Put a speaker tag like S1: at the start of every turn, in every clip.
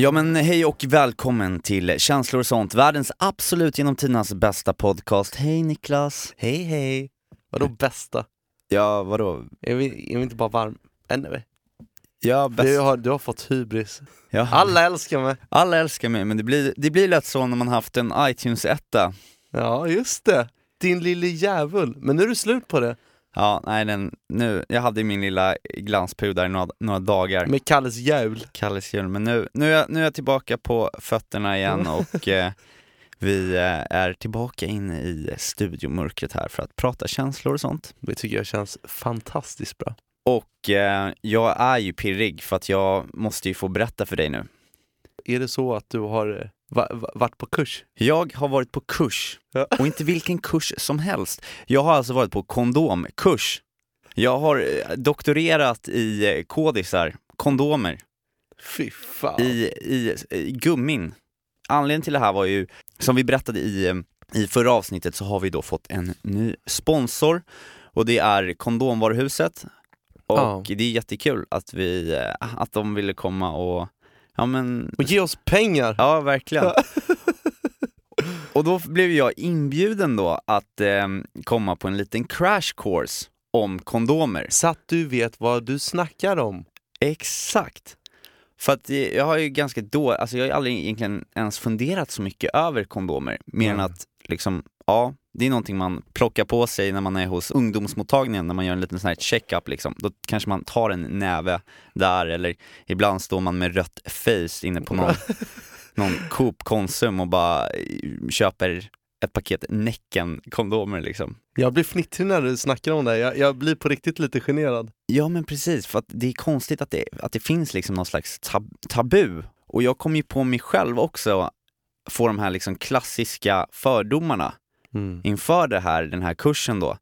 S1: Ja men hej och välkommen till Känslor och sånt, världens absolut genom tidernas bästa podcast. Hej Niklas!
S2: Hej hej! Vadå bästa?
S1: Ja vadå?
S2: Är vi, är vi inte bara varm? Ännu
S1: Ja, bäst.
S2: du, har, du har fått hybris.
S1: Ja.
S2: Alla älskar mig.
S1: Alla älskar mig men det blir, det blir lätt så när man haft en iTunes-etta.
S2: Ja, just det. Din lille djävul. Men nu är det slut på det.
S1: Ja, nej den, nu, jag hade min lilla glansperiod där i några, några dagar.
S2: Med Kalles jul.
S1: Kalles jul, men nu, nu, är jag, nu är jag tillbaka på fötterna igen och eh, vi eh, är tillbaka inne i studiomörkret här för att prata känslor och sånt.
S2: Det tycker jag känns fantastiskt bra.
S1: Och eh, jag är ju pirrig för att jag måste ju få berätta för dig nu.
S2: Är det så att du har eh, va, va, varit på kurs?
S1: Jag har varit på kurs,
S2: Ja.
S1: och inte vilken kurs som helst. Jag har alltså varit på kondomkurs. Jag har eh, doktorerat i eh, kodisar, kondomer,
S2: Fy fan.
S1: i, i, i gummin. Anledningen till det här var ju, som vi berättade i, eh, i förra avsnittet så har vi då fått en ny sponsor och det är Kondomvaruhuset. Och
S2: Ja.
S1: det är jättekul att vi, att de ville komma och, ja men
S2: Och ge oss pengar!
S1: Ja, verkligen. och då blev jag inbjuden då att eh, komma på en liten crash course om kondomer.
S2: Så att du vet vad du snackar om.
S1: Exakt. För att eh, jag har ju ganska då, alltså jag har aldrig egentligen ens funderat så mycket över kondomer, mer än
S2: Nej.
S1: att liksom, ja, det är någonting man plockar på sig när man är hos ungdomsmottagningen, när man gör en liten sån här check-up liksom. Då kanske man tar en näve där, eller ibland står man med rött face inne på någon, någon Coop Konsum och bara eh, köper ett paket Näcken-kondomer liksom.
S2: Jag blir fnittrig när du snackar om det. Jag, jag blir på riktigt lite generad.
S1: Ja men precis, för att det är konstigt att det, att det finns liksom någon slags tab tabu. Och jag kom ju på mig själv också få de här liksom klassiska fördomarna
S2: Mm.
S1: inför det här, den här kursen då.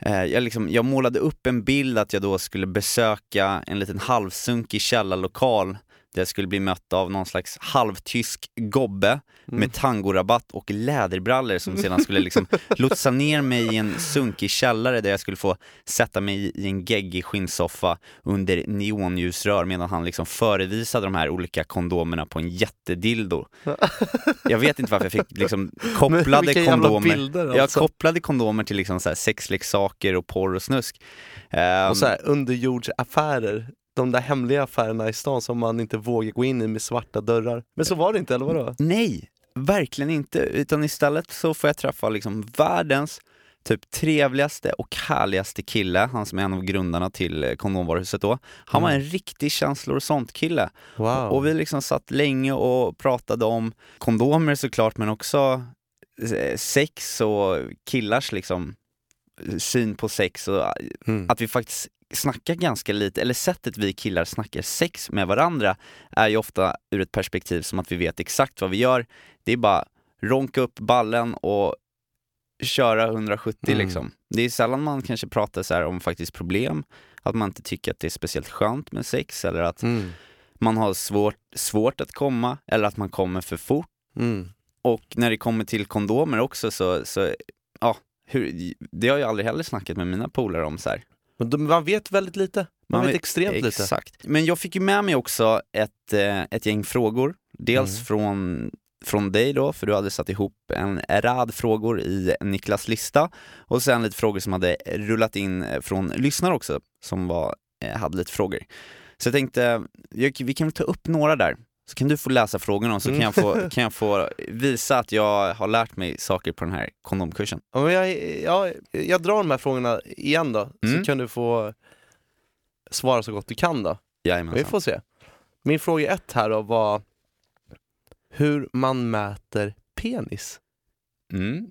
S1: Eh, jag, liksom, jag målade upp en bild att jag då skulle besöka en liten halvsunkig källarlokal jag skulle bli mött av någon slags halvtysk gobbe med tangorabatt och läderbrallor som sedan skulle liksom lotsa ner mig i en sunkig källare där jag skulle få sätta mig i en geggig skinnsoffa under neonljusrör medan han liksom förevisade de här olika kondomerna på en jättedildo. Jag vet inte varför jag fick liksom kopplade kondomer.
S2: bilder,
S1: Jag
S2: alltså.
S1: kopplade kondomer till liksom så här sexleksaker och porr och snusk. Ehm,
S2: Och så här, underjordsaffärer. De där hemliga affärerna i stan som man inte vågar gå in i med svarta dörrar. Men så var det inte, eller vadå?
S1: Nej, verkligen inte. Utan istället så får jag träffa liksom världens typ trevligaste och härligaste kille, han som är en av grundarna till eh, kondomvaruhuset då. Han var en riktig känslor och sånt kille.
S2: Wow.
S1: Och vi liksom satt länge och pratade om kondomer såklart, men också eh, sex och killars liksom syn på sex och
S2: Mm.
S1: att vi faktiskt snackar ganska lite, eller sättet vi killar snackar sex med varandra är ju ofta ur ett perspektiv som att vi vet exakt vad vi gör. Det är bara ronka upp ballen och köra 170
S2: Mm.
S1: liksom. Det är sällan man kanske pratar så om faktiskt problem, att man inte tycker att det är speciellt skönt med sex eller att
S2: Mm.
S1: man har svårt, svårt att komma eller att man kommer för fort.
S2: Mm.
S1: Och när det kommer till kondomer också så, så ja, hur, det har jag aldrig heller snackat med mina polare om så här.
S2: Men de, man vet väldigt lite. Man, vet
S1: vet-
S2: extremt lite.
S1: Exakt. Men jag fick ju med mig också ett, eh, ett gäng frågor. Dels
S2: Mm.
S1: från, från dig då, för du hade satt ihop en rad frågor i Niklas lista. Och sen lite frågor som hade rullat in eh, från lyssnare också, som var, eh, hade lite frågor. Så jag tänkte, vi kan väl ta upp några där. Så kan du få läsa frågorna och så kan,
S2: Mm.
S1: jag få, kan jag få visa att jag har lärt mig saker på den här kondomkursen.
S2: Ja, men jag, ja, jag drar de här frågorna igen då,
S1: Mm.
S2: så kan du få svara så gott du kan då. Vi
S1: Jajamensan.
S2: får se. Min fråga ett här då var hur man mäter penis.
S1: Mm.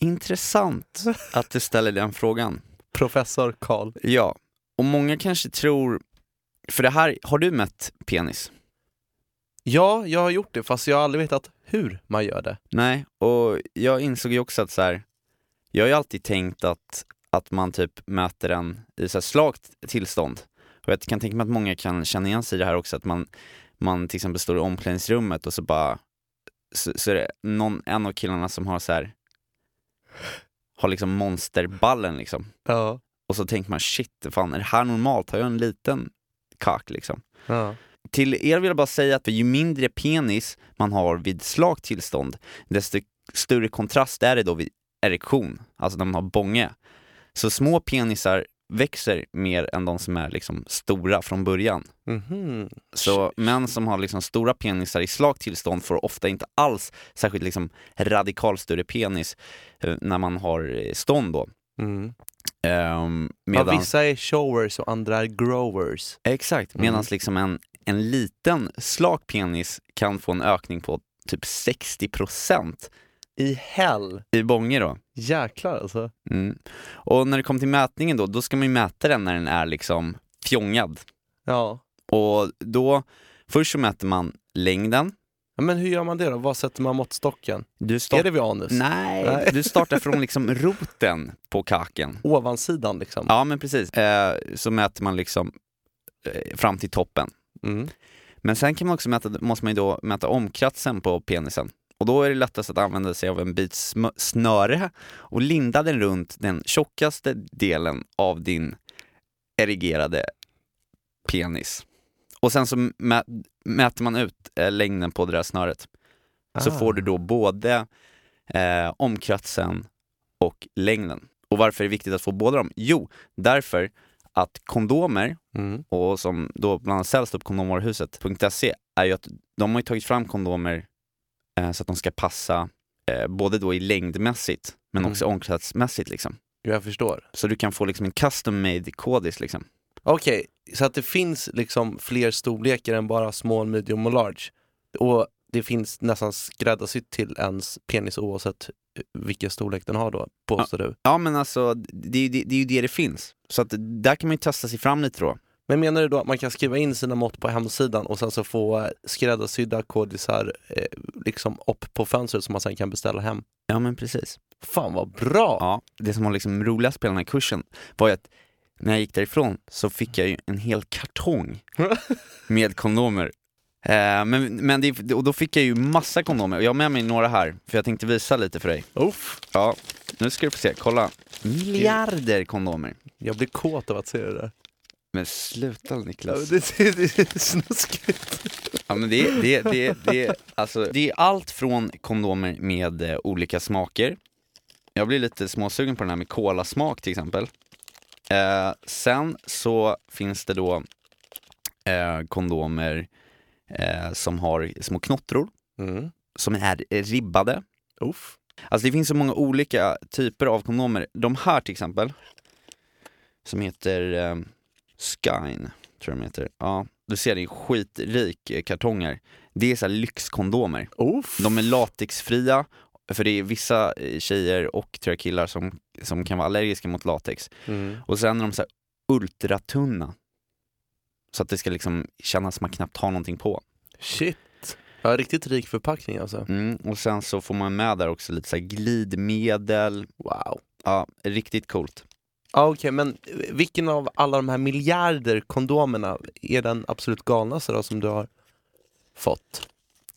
S1: Intressant att du ställer den frågan.
S2: Professor Karl.
S1: Ja, och många kanske tror, för det här, har du mätt penis?
S2: Ja, jag har gjort det fast jag har aldrig vetat hur man gör det.
S1: Nej, och jag insåg ju också att så här, jag har ju alltid tänkt att, att man typ mäter den i så här slakt tillstånd. Och jag kan tänka mig att många kan känna igen sig i det här också, att man, man till exempel står i omklädningsrummet och så bara, så, så är det någon, en av killarna som har så här har liksom monsterballen liksom.
S2: Ja.
S1: Och så tänker man shit, fan är det här normalt? Har jag en liten kak liksom?
S2: ja.
S1: Till er vill jag bara säga att ju mindre penis man har vid slakt tillstånd, desto större kontrast är det då vid erektion, alltså när man har bånge. Så små penisar växer mer än de som är liksom stora från början.
S2: Mhm.
S1: Så män som har liksom stora penisar i slakt tillstånd får ofta inte alls särskilt liksom radikalt större penis eh, när man har eh, stånd då.
S2: Mm. Ja,
S1: medan,
S2: vissa är showers och andra är growers.
S1: Exakt, medan
S2: Mm.
S1: liksom en, en liten slak penis kan få en ökning på typ 60%
S2: I hell.
S1: i bånge då.
S2: Jäklar alltså.
S1: Mm. Och när det kommer till mätningen då, då ska man ju mäta den när den är liksom fjongad.
S2: Ja.
S1: Och då, först så mäter man längden.
S2: Ja, Men hur gör man det då? Var sätter man måttstocken?
S1: Du
S2: Är
S1: start...
S2: det vid anus?
S1: Nej,
S2: Nej.
S1: du startar från liksom roten på kaken.
S2: Ovansidan liksom?
S1: Ja men precis. Eh, så mäter man liksom eh, fram till toppen.
S2: Mm.
S1: Men sen kan man också mäta, måste man då mäta omkratsen på penisen. Och då är det lättast att använda sig av en bit snöre och linda den runt den tjockaste delen av din erigerade penis. Och sen så mä- mäter man ut eh, längden på det där snöret. Så
S2: Ah.
S1: får du då både eh, omkratsen och längden. Och varför är det viktigt att få båda dem? Jo, därför att kondomer
S2: Mm.
S1: och som då bland annat säljs på kondomvaruhuset.se är ju att de har ju tagit fram kondomer eh, så att de ska passa eh, både då i längdmässigt men
S2: Mm.
S1: också omkratsmässigt liksom.
S2: Jag förstår.
S1: Så du kan få liksom en custom made kodis liksom.
S2: Okej, så att det finns liksom fler storlekar än bara small, medium och large. Och det finns nästan skräddarsytt till ens penis oavsett vilken storlek den har då, påstår du.
S1: Ja men alltså, det, det, det är ju det det finns. Så att där kan man ju testa sig fram lite då.
S2: Men menar du då att man kan skriva in sina mått på hemsidan och sen så få eh, skräddarsydda kodisar eh, liksom upp på fönstret som man sen kan beställa hem?
S1: Ja men precis.
S2: Fan vad bra!
S1: Ja, det som var liksom roligast på den här kursen var ju att när jag gick därifrån så fick jag ju en hel kartong med kondomer. Eh, men, men det, och då fick jag ju massa kondomer och jag har med mig några här för jag tänkte visa lite för dig.
S2: Uff,
S1: Ja, nu ska du få se, kolla. Miljarder kondomer.
S2: jag blir kåt av att se det där.
S1: Men sluta
S2: Ja,
S1: Niklas.
S2: det, det, det är snuskigt.
S1: Ja, men det, det, det, det, alltså, det är allt från kondomer med eh, olika smaker. Jag blir lite småsugen på den här med kolasmak till exempel. Eh, sen så finns det då eh, kondomer eh, som har små knottror,
S2: Mm.
S1: som är ribbade.
S2: Uff.
S1: Alltså det finns så många olika typer av kondomer. De här till exempel, som heter eh, Skyn, tror jag de heter. Ja, du ser det är skitrik kartonger. Det är så lyxkondomer.
S2: Uff.
S1: De är latexfria, för det är vissa eh, tjejer och tror jag killar som, som kan vara allergiska mot latex.
S2: Mm.
S1: Och sen är de så här ultratunna. Så att det ska liksom kännas som man knappt har någonting på.
S2: Shit. Ja, riktigt rik förpackning alltså.
S1: Mm, och sen så får man med där också lite så glidmedel.
S2: Wow.
S1: Ja, riktigt coolt.
S2: Ja, Okej, men vilken av alla de här miljarder kondomerna är den absolut galnaste då som du har fått?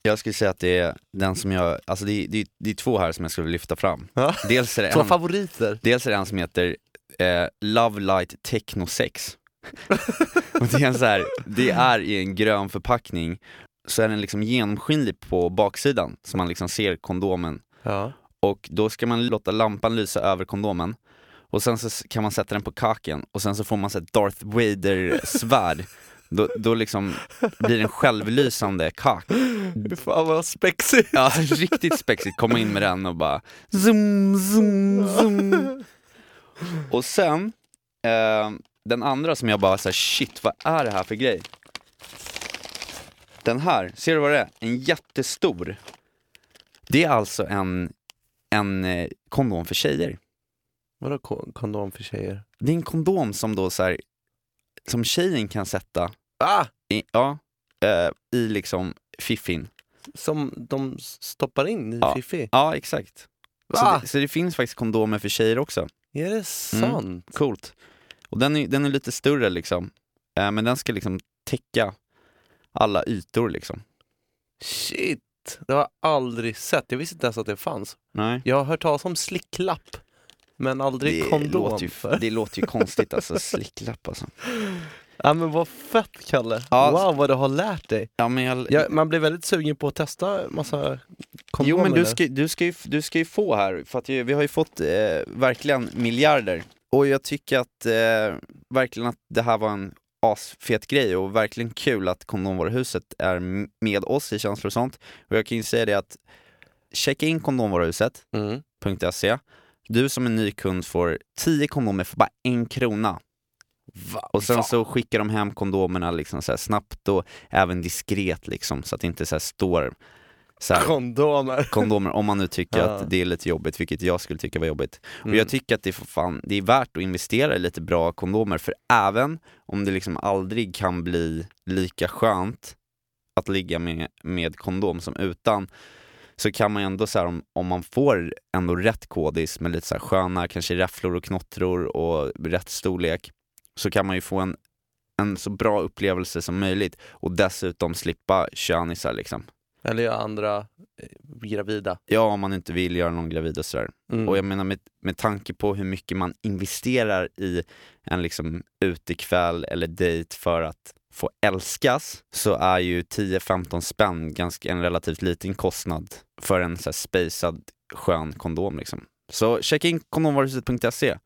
S1: Jag skulle säga att det är den som jag, alltså det är, det är, det är två här som jag skulle lyfta fram.
S2: Ja.
S1: Dels är det
S2: Två
S1: en,
S2: favoriter?
S1: dels är det en som heter eh, Love Light Technosex. och det är, en så här, det är i en grön förpackning, så är den liksom genomskinlig på baksidan, så man liksom ser kondomen.
S2: Ja.
S1: Och då ska man låta lampan lysa över kondomen, och sen så kan man sätta den på kaken, och sen så får man så här Darth Vader-svärd. Då, då liksom blir en självlysande kak.
S2: Fan vad spexigt!
S1: Ja, riktigt spexigt. Komma in med den och bara zoom, zoom, zoom. Och sen, eh, den andra som jag bara såhär, shit vad är det här för grej? Den här, ser du vad det är? En jättestor. Det är alltså en, en eh, kondom för tjejer.
S2: Vadå ko- kondom för tjejer?
S1: Det är en kondom som då så här, som tjejen kan sätta
S2: Ah!
S1: i, ja, eh, i liksom fiffin.
S2: Som de stoppar in i
S1: Ja.
S2: Fifi?
S1: Ja, exakt. Så
S2: Va?
S1: det, så det finns faktiskt kondomer för tjejer också.
S2: Är det sant?
S1: Coolt. Och den är, den är lite större liksom. Eh, men den ska liksom täcka alla ytor liksom.
S2: Shit! Det har jag aldrig sett. Jag visste inte ens att det fanns.
S1: Nej.
S2: Jag har hört talas om slicklapp. Men aldrig
S1: Det
S2: kondom.
S1: låter, ju,
S2: för.
S1: det låter ju konstigt alltså, slicklapp alltså.
S2: Ja men vad fett Kalle!
S1: Ja.
S2: Wow vad du har lärt dig!
S1: Ja, men jag,
S2: Ja, man blir väldigt sugen på att testa massa kondomer
S1: Jo men du ska, du, ska ju, du ska ju få här, för att vi har ju fått eh, verkligen miljarder. Och jag tycker att eh, verkligen att det här var en asfet grej och verkligen kul att Kondomvaruhuset är med oss i Känslor och sånt. Och jag kan ju säga det att checka in kondomvaruhuset.se
S2: Mm.
S1: Du som är ny kund får 10 kondomer för bara en krona.
S2: Va?
S1: Och sen så skickar de hem kondomerna liksom så snabbt och även diskret liksom så att det inte så står så här,
S2: Kondomer!
S1: kondomer om man nu tycker
S2: Ja.
S1: att det är lite jobbigt, vilket jag skulle tycka var jobbigt. Och
S2: Mm.
S1: jag tycker att det är, för fan, det är värt att investera i lite bra kondomer, för även om det liksom aldrig kan bli lika skönt att ligga med, med kondom som utan, så kan man ju ändå så här, om, om man får ändå rätt kodis med lite så här sköna, kanske räfflor och knottror och rätt storlek, så kan man ju få en, en så bra upplevelse som möjligt och dessutom slippa könisar liksom.
S2: Eller göra andra eh, gravida.
S1: Ja, om man inte vill göra någon gravid och sådär.
S2: Mm.
S1: Och jag menar med, med tanke på hur mycket man investerar i en liksom utekväll eller dejt för att få älskas så är ju 10-15 spänn ganska en relativt liten kostnad för en så här spacad skön kondom liksom. Så checka in kondomvaruhuset.se.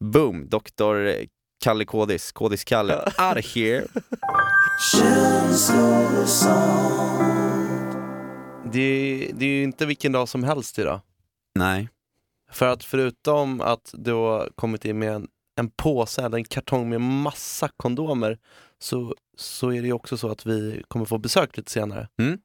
S1: Boom! Dr. Kalle Kodis, Kodis Kalle, out of here!
S2: Det, det är ju inte vilken dag som helst idag.
S1: Nej.
S2: För att förutom att du har kommit in med en, en påse eller en kartong med massa kondomer så, så är det ju också så att vi kommer få besök lite senare.
S1: Mm.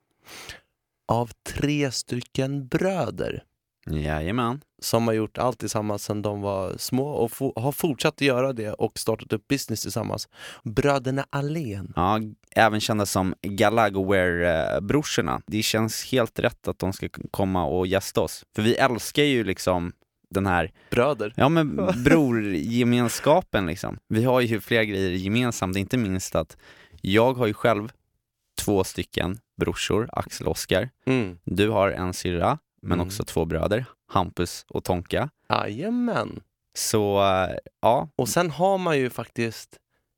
S2: Av tre stycken bröder
S1: Jajamän.
S2: Som har gjort allt tillsammans sedan de var små och fo- har fortsatt att göra det och startat upp business tillsammans. Bröderna Allén.
S1: Ja, även kända som Galagoware-brorsorna. Det känns helt rätt att de ska komma och gästa oss. För vi älskar ju liksom den här,
S2: Bröder.
S1: ja men brorgemenskapen liksom. Vi har ju flera grejer gemensamt, inte minst att jag har ju själv två stycken brorsor, Axel och Oskar.
S2: Mm.
S1: Du har en syrra, men
S2: Mm.
S1: också två bröder, Hampus och Tonka.
S2: Jajamän.
S1: Så ja,
S2: Och sen har man ju faktiskt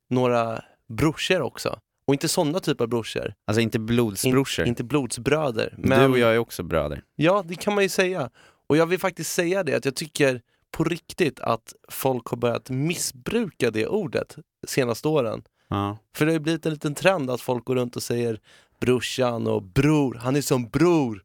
S2: några brorsor också. Och inte sådana typer av brorsor.
S1: alltså inte blodsbrorsor.
S2: Inte blodsbröder. Men
S1: Du och jag är också bröder.
S2: Ja, det kan man ju säga. Och jag vill faktiskt säga det, att jag tycker på riktigt att folk har börjat missbruka det ordet senaste åren.
S1: Ja.
S2: För det har ju blivit en liten trend att folk går runt och säger brorsan och bror, han är som bror.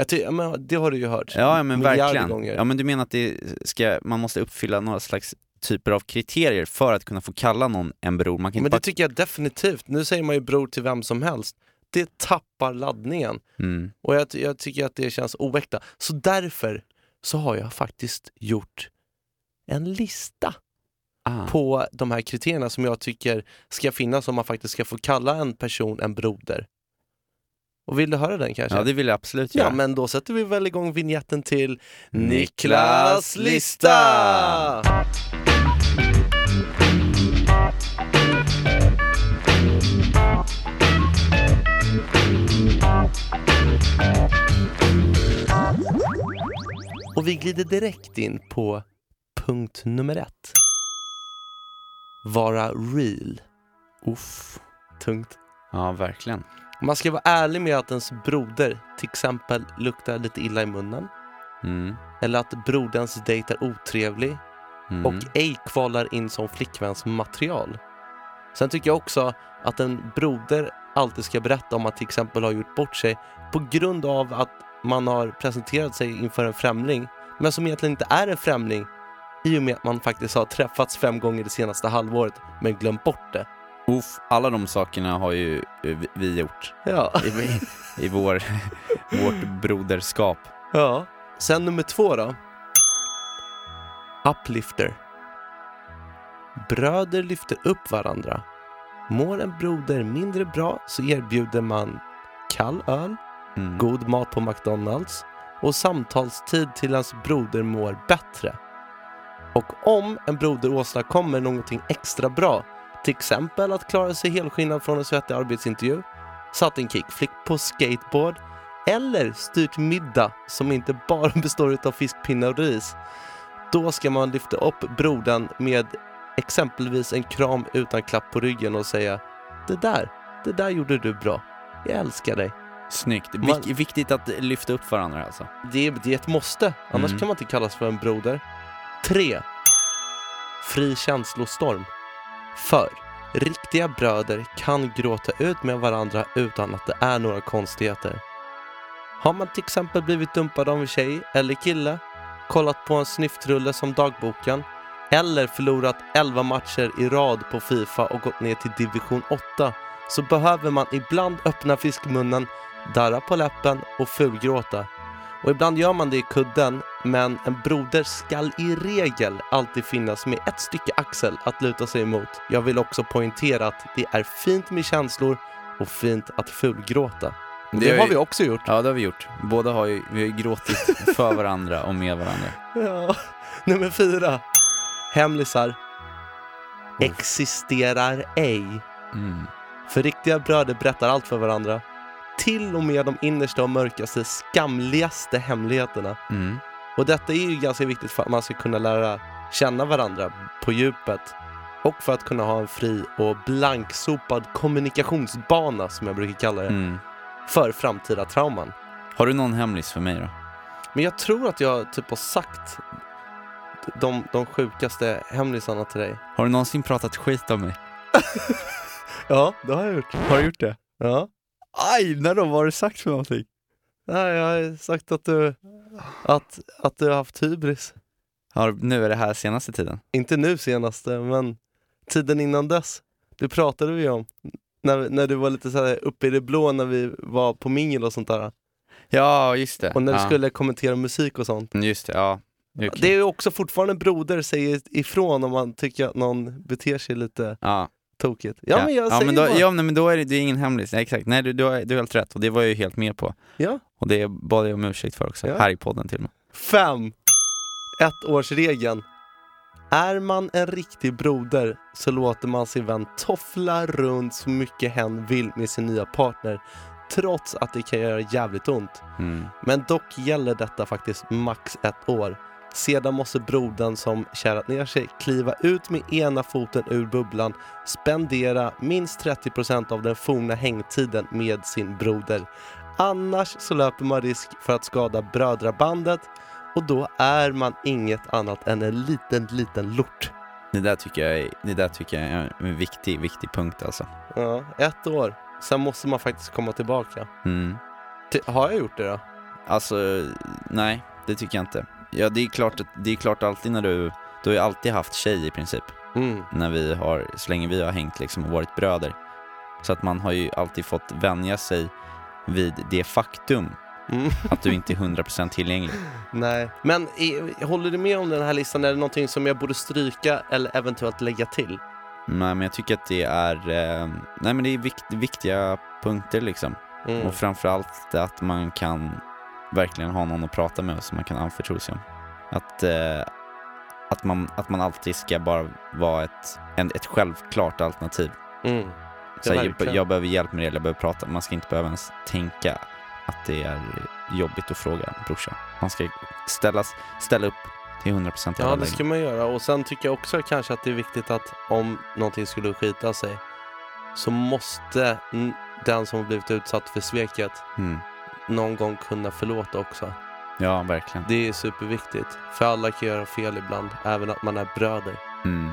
S2: Jag ty- men det har du ju hört.
S1: Ja, men verkligen.
S2: gånger.
S1: Ja men du menar att det ska, man måste uppfylla några slags typer av kriterier för att kunna få kalla någon en bror? Man kan
S2: Men
S1: inte
S2: det tycker jag definitivt. Nu säger man ju bror till vem som helst. Det tappar laddningen.
S1: bara... mm.
S2: Och jag, jag tycker att det känns oäkta. Så därför så har jag faktiskt gjort en lista
S1: ah.
S2: på de här kriterierna som jag tycker ska finnas om man faktiskt ska få kalla en person en broder. Och vill du höra den kanske?
S1: Ja det vill jag absolut
S2: Ja,
S1: göra.
S2: men då sätter vi väl igång vignetten till
S1: Niklas lista!
S2: Och vi glider direkt in på punkt nummer ett. Vara real. Uff, tungt.
S1: Ja verkligen.
S2: Man ska vara ärlig med att ens broder till exempel luktar lite illa i munnen.
S1: Mm.
S2: Eller att broderns dejt är otrevlig
S1: Mm.
S2: och ej kvalar in som flickväns material. Sen tycker jag också att en broder alltid ska berätta om att till exempel har gjort bort sig på grund av att man har presenterat sig inför en främling men som egentligen inte är en främling i och med att man faktiskt har träffats fem gånger det senaste halvåret men glömt bort det.
S1: Uff, alla de sakerna har ju eh, vi- gjort
S2: Ja.
S1: i, i vår, vårt broderskap.
S2: ja. Sen nummer två då. Uplifter. Bröder lyfter upp varandra. Mår en broder mindre bra så erbjuder man kall öl,
S1: Mm.
S2: god mat på McDonalds och samtalstid till ens broder mår bättre. Och om en broder åstadkommer någonting extra bra, till exempel att klara sig helskinnad från en svettig arbetsintervju, satt en kickflick på skateboard eller styrt middag som inte bara består av fiskpinnar och ris, då ska man lyfta upp brodern med exempelvis en kram utan klapp på ryggen och säga Det där, det där gjorde du bra. Jag älskar dig.
S1: Snyggt.
S2: Man-
S1: Vik- viktigt att lyfta upp varandra alltså.
S2: Det det är ett måste, annars
S1: Mm.
S2: kan man inte kallas för en broder. 3. Fri känslostorm. För riktiga bröder kan gråta ut med varandra utan att det är några konstigheter. Har man till exempel blivit dumpad av en tjej eller kille, kollat på en snyftrulle som dagboken eller förlorat 11 matcher i rad på Fifa och gått ner till division 8 så behöver man ibland öppna fiskmunnen, darra på läppen och fulgråta. Och ibland gör man det i kudden, men en broder skall i regel alltid finnas med ett stycke axel att luta sig emot. Jag vill också poängtera att det är fint med känslor och fint att fulgråta. Det,
S1: Det har
S2: har
S1: ju-
S2: vi också gjort.
S1: Ja, det har vi gjort. Båda har ju, vi har ju gråtit för varandra och med varandra.
S2: Ja. Nummer fyra. Hemlisar existerar ej.
S1: Mm.
S2: För riktiga bröder berättar allt för varandra. Till och med de innersta och mörkaste, skamligaste hemligheterna.
S1: Mm.
S2: Och detta är ju ganska viktigt för att man ska kunna lära känna varandra på djupet. Och för att kunna ha en fri och blanksopad kommunikationsbana, som jag brukar kalla det,
S1: Mm.
S2: för framtida trauman.
S1: Har du någon hemlis för mig då?
S2: Men jag tror att jag typ har sagt de, de sjukaste hemlisarna till dig.
S1: Har du någonsin pratat skit om mig?
S2: Ja, det har jag gjort.
S1: Har du gjort det?
S2: Ja.
S1: Aj, när då? Vad har du sagt för någonting?
S2: Nej, jag har sagt att du, att, att du har haft hybris.
S1: Har, nu är det här senaste tiden?
S2: Inte nu senaste, men tiden innan dess. Det pratade vi om. När, när du var lite så här uppe i det blå när vi var på mingel och sånt där.
S1: Ja, just det.
S2: Och när du
S1: ja.
S2: skulle kommentera musik och sånt.
S1: Just det, ja. Okej.
S2: Det är ju också fortfarande broder säger ifrån om man tycker att någon beter sig lite
S1: Ja,
S2: tokigt. Ja, men jag
S1: ja,
S2: säger
S1: men då,
S2: bara.
S1: ja, men då är det, det är ingen hemlis. Nej, exakt. Nej, du, du, har, du har helt rätt och det var jag ju helt med på.
S2: Ja.
S1: Och det bad jag om ursäkt för också,
S2: Ja.
S1: här i podden till och med.
S2: Fem. Ettårsregeln. Är man en riktig broder så låter man sin vän toffla runt så mycket hen vill med sin nya partner trots att det kan göra jävligt ont.
S1: Mm.
S2: Men dock gäller detta faktiskt max ett år. Sedan måste brodern som kärat ner sig kliva ut med ena foten ur bubblan, spendera minst 30% av den forna hängtiden med sin broder. Annars så löper man risk för att skada brödrabandet och då är man inget annat än en liten, liten lort.
S1: Det där tycker jag är, det där tycker jag är en viktig, viktig punkt alltså.
S2: Ja, ett år. Sen måste man faktiskt komma tillbaka.
S1: Mm.
S2: Har jag gjort det då?
S1: Alltså, nej, det tycker jag inte. Ja, det är klart, det är klart alltid när du, du har ju alltid haft tjej i princip.
S2: Mm.
S1: När vi har, så länge vi har hängt liksom och varit bröder. Så att man har ju alltid fått vänja sig vid det faktum
S2: Mm.
S1: att du inte är 100% tillgänglig.
S2: Nej, men i, håller du med om den här listan? Är det någonting som jag borde stryka eller eventuellt lägga till?
S1: Nej, men jag tycker att det är, eh, nej men det är vikt, viktiga punkter liksom.
S2: Mm.
S1: Och framförallt att man kan verkligen ha någon att prata med som man kan anförtro sig om. Att, eh, att, man, att man alltid ska bara vara ett, en, ett självklart alternativ.
S2: Mm.
S1: Så jag, jag behöver hjälp med det, jag behöver prata. Man ska inte behöva ens tänka att det är jobbigt att fråga en brorsa. Man ska ställas, ställa upp till 100% i alla
S2: Ja, det ska man göra. Och sen tycker jag också kanske att det är viktigt att om någonting skulle skita sig så måste den som har blivit utsatt för sveket
S1: Mm.
S2: Någon gång kunna förlåta också.
S1: Ja, verkligen.
S2: Det är superviktigt. För alla kan göra fel ibland, även att man är bröder.
S1: Mm.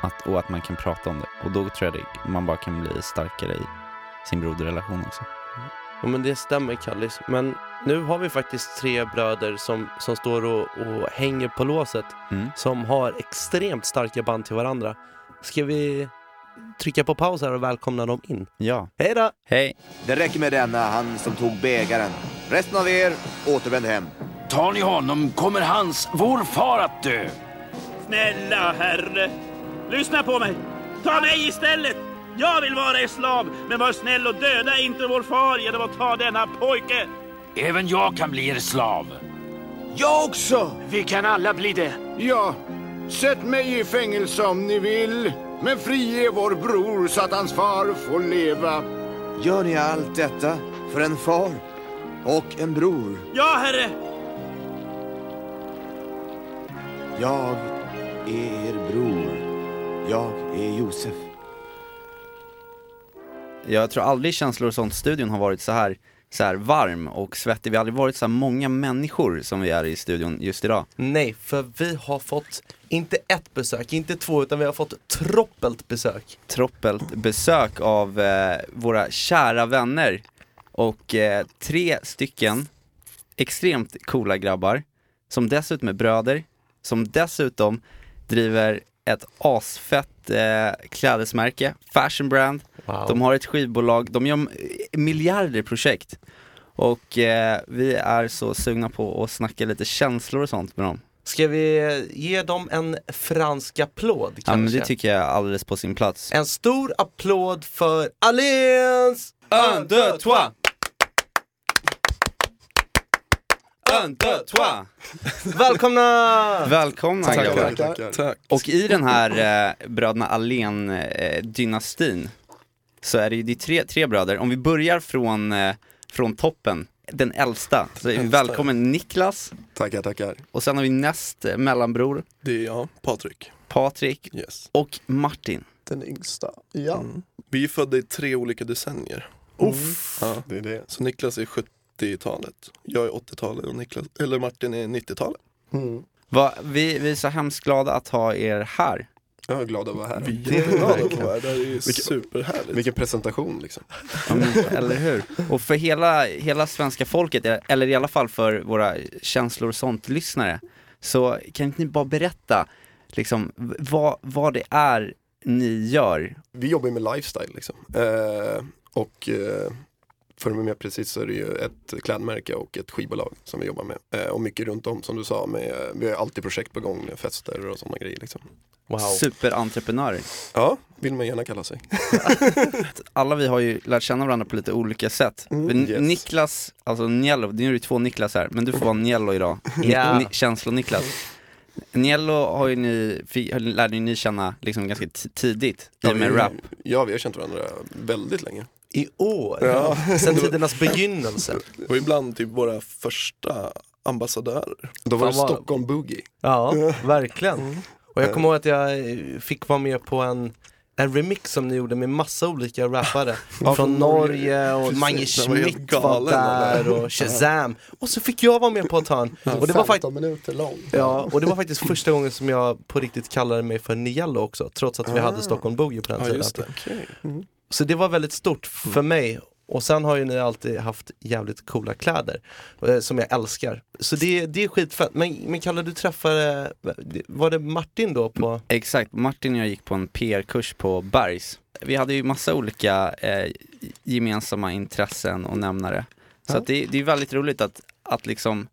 S1: Att, och att man kan prata om det. Och då tror jag det, man bara kan bli starkare i sin broderrelation också.
S2: Ja, men det stämmer Kallis. Men nu har vi faktiskt tre bröder som, som står och, och hänger på låset.
S1: Mm.
S2: Som har extremt starka band till varandra. Ska vi trycka på paus här och välkomna dem in?
S1: Ja.
S2: Hej då!
S1: Hej!
S3: Det räcker med denna, han som tog bägaren. Resten av er, återvänd hem.
S4: Tar ni honom kommer hans, vår far att dö.
S5: Snälla herre, lyssna på mig. Ta mig istället. Jag vill vara er slav, men var snäll och döda inte vår far genom att ta denna pojke.
S4: Även jag kan bli er slav.
S3: Jag också!
S4: Vi kan alla bli det.
S6: Ja, sätt mig i fängelse om ni vill. Men frige vår bror så att hans far får leva.
S3: Gör ni allt detta för en far och en bror?
S5: Ja, herre.
S3: Jag är er bror. Jag är Josef.
S1: Jag tror aldrig känslor och sånt-studion har varit så här, så här varm och svettig. Vi har aldrig varit så här många människor som vi är i studion just idag.
S2: Nej, för vi har fått inte ett besök, inte två, utan vi har fått troppelt besök.
S1: Troppelt besök av eh, våra kära vänner och eh, tre stycken extremt coola grabbar som dessutom är bröder, som dessutom driver ett asfett eh, klädesmärke, fashion brand.
S2: Wow.
S1: De har ett skivbolag, de gör eh, miljarder projekt. Och eh, vi är så sugna på att snacka lite känslor och sånt med dem.
S2: Ska vi ge dem en fransk applåd kanske?
S1: Ja men det tycker jag är alldeles på sin plats.
S2: En stor applåd för Alliance!
S1: Un, deux, trois! Un, deux, trois!
S2: Välkomna!
S1: Välkomna grabbar.
S7: tackar. Tack.
S1: Och i den här eh, bröderna Allén-dynastin så är det ju det tre, tre bröder. Om vi börjar från, eh, från toppen, den äldsta, så är vi
S7: Äldsta.
S1: välkommen Niklas
S7: Tackar, tackar.
S1: och sen har vi näst eh, mellanbror
S7: Det är jag, Patrik.
S1: Patrik
S7: Yes.
S1: och Martin.
S8: Den yngsta. Ja.
S7: Mm. Vi är födda i tre olika decennier.
S8: Uff.
S7: Ja.
S8: Det är det.
S7: Så Niklas är 70-talet, jag är 80-talet och Niklas, eller Martin är 90-talet.
S8: Mm.
S1: Va, vi, vi är så hemskt glada att ha er här.
S8: Jag är glad att vara här.
S7: Vi är jätteglada att vara här, det här är
S8: Vilken-
S7: superhärligt.
S8: Vilken presentation liksom.
S1: Men, eller hur? Och för hela, hela svenska folket, eller i alla fall för våra känslor och sånt-lyssnare, så kan inte ni bara berätta liksom, vad, vad det är ni gör?
S8: Vi jobbar ju med lifestyle liksom. Eh, och eh, för vara mer precis så är det ju ett klädmärke och ett skivbolag som vi jobbar med. Eh, och mycket runt om som du sa, med, vi har alltid projekt på gång, fester och sådana grejer liksom.
S2: Wow.
S1: Superentreprenörer.
S8: Ja, vill man gärna kalla sig.
S1: Alla vi har ju lärt känna varandra på lite olika sätt.
S8: Mm, yes.
S1: Niklas, alltså Niello, nu är det ju två Niklas här, men du får vara Niello idag.
S2: Ja.
S1: Ni- Känslor-Niklas. Niello har ju ni, lärde ju ni känna liksom ganska tidigt i och med
S8: vi,
S1: rap.
S8: ja, vi har känt varandra väldigt länge.
S2: I år?
S7: Ja.
S2: Sen tidernas begynnelse?
S7: Och ibland typ våra första ambassadörer.
S8: Då var det
S2: vad-
S8: Stockholm Boogie.
S2: Ja, verkligen. Och jag kommer ihåg att jag fick vara med på en en remix som ni gjorde med massa olika rappare
S7: Ja,
S2: Från Norge och
S7: Precis,
S2: Mange
S7: var
S2: Schmidt var
S7: galen,
S2: där och Shazam Och så fick jag vara med på ett hörn och det var faktiskt
S9: 15 minuter lång.
S2: Ja, och det var faktiskt första gången som jag på riktigt kallade mig för Niello också Trots att vi hade Stockholm Boogie på den
S7: Ja
S2: tiden
S7: just det.
S2: Så det var väldigt stort för mig och sen har ju ni alltid haft jävligt coola kläder eh, som jag älskar. Så det, det är skitfett. Men, men Kalle, du träffade, var det Martin då på?
S1: Exakt, Martin och jag gick på en PR-kurs på Bergs. Vi hade ju massa olika eh, gemensamma intressen och nämnare. Så
S2: Ja.
S1: det, det är väldigt roligt att, att liksom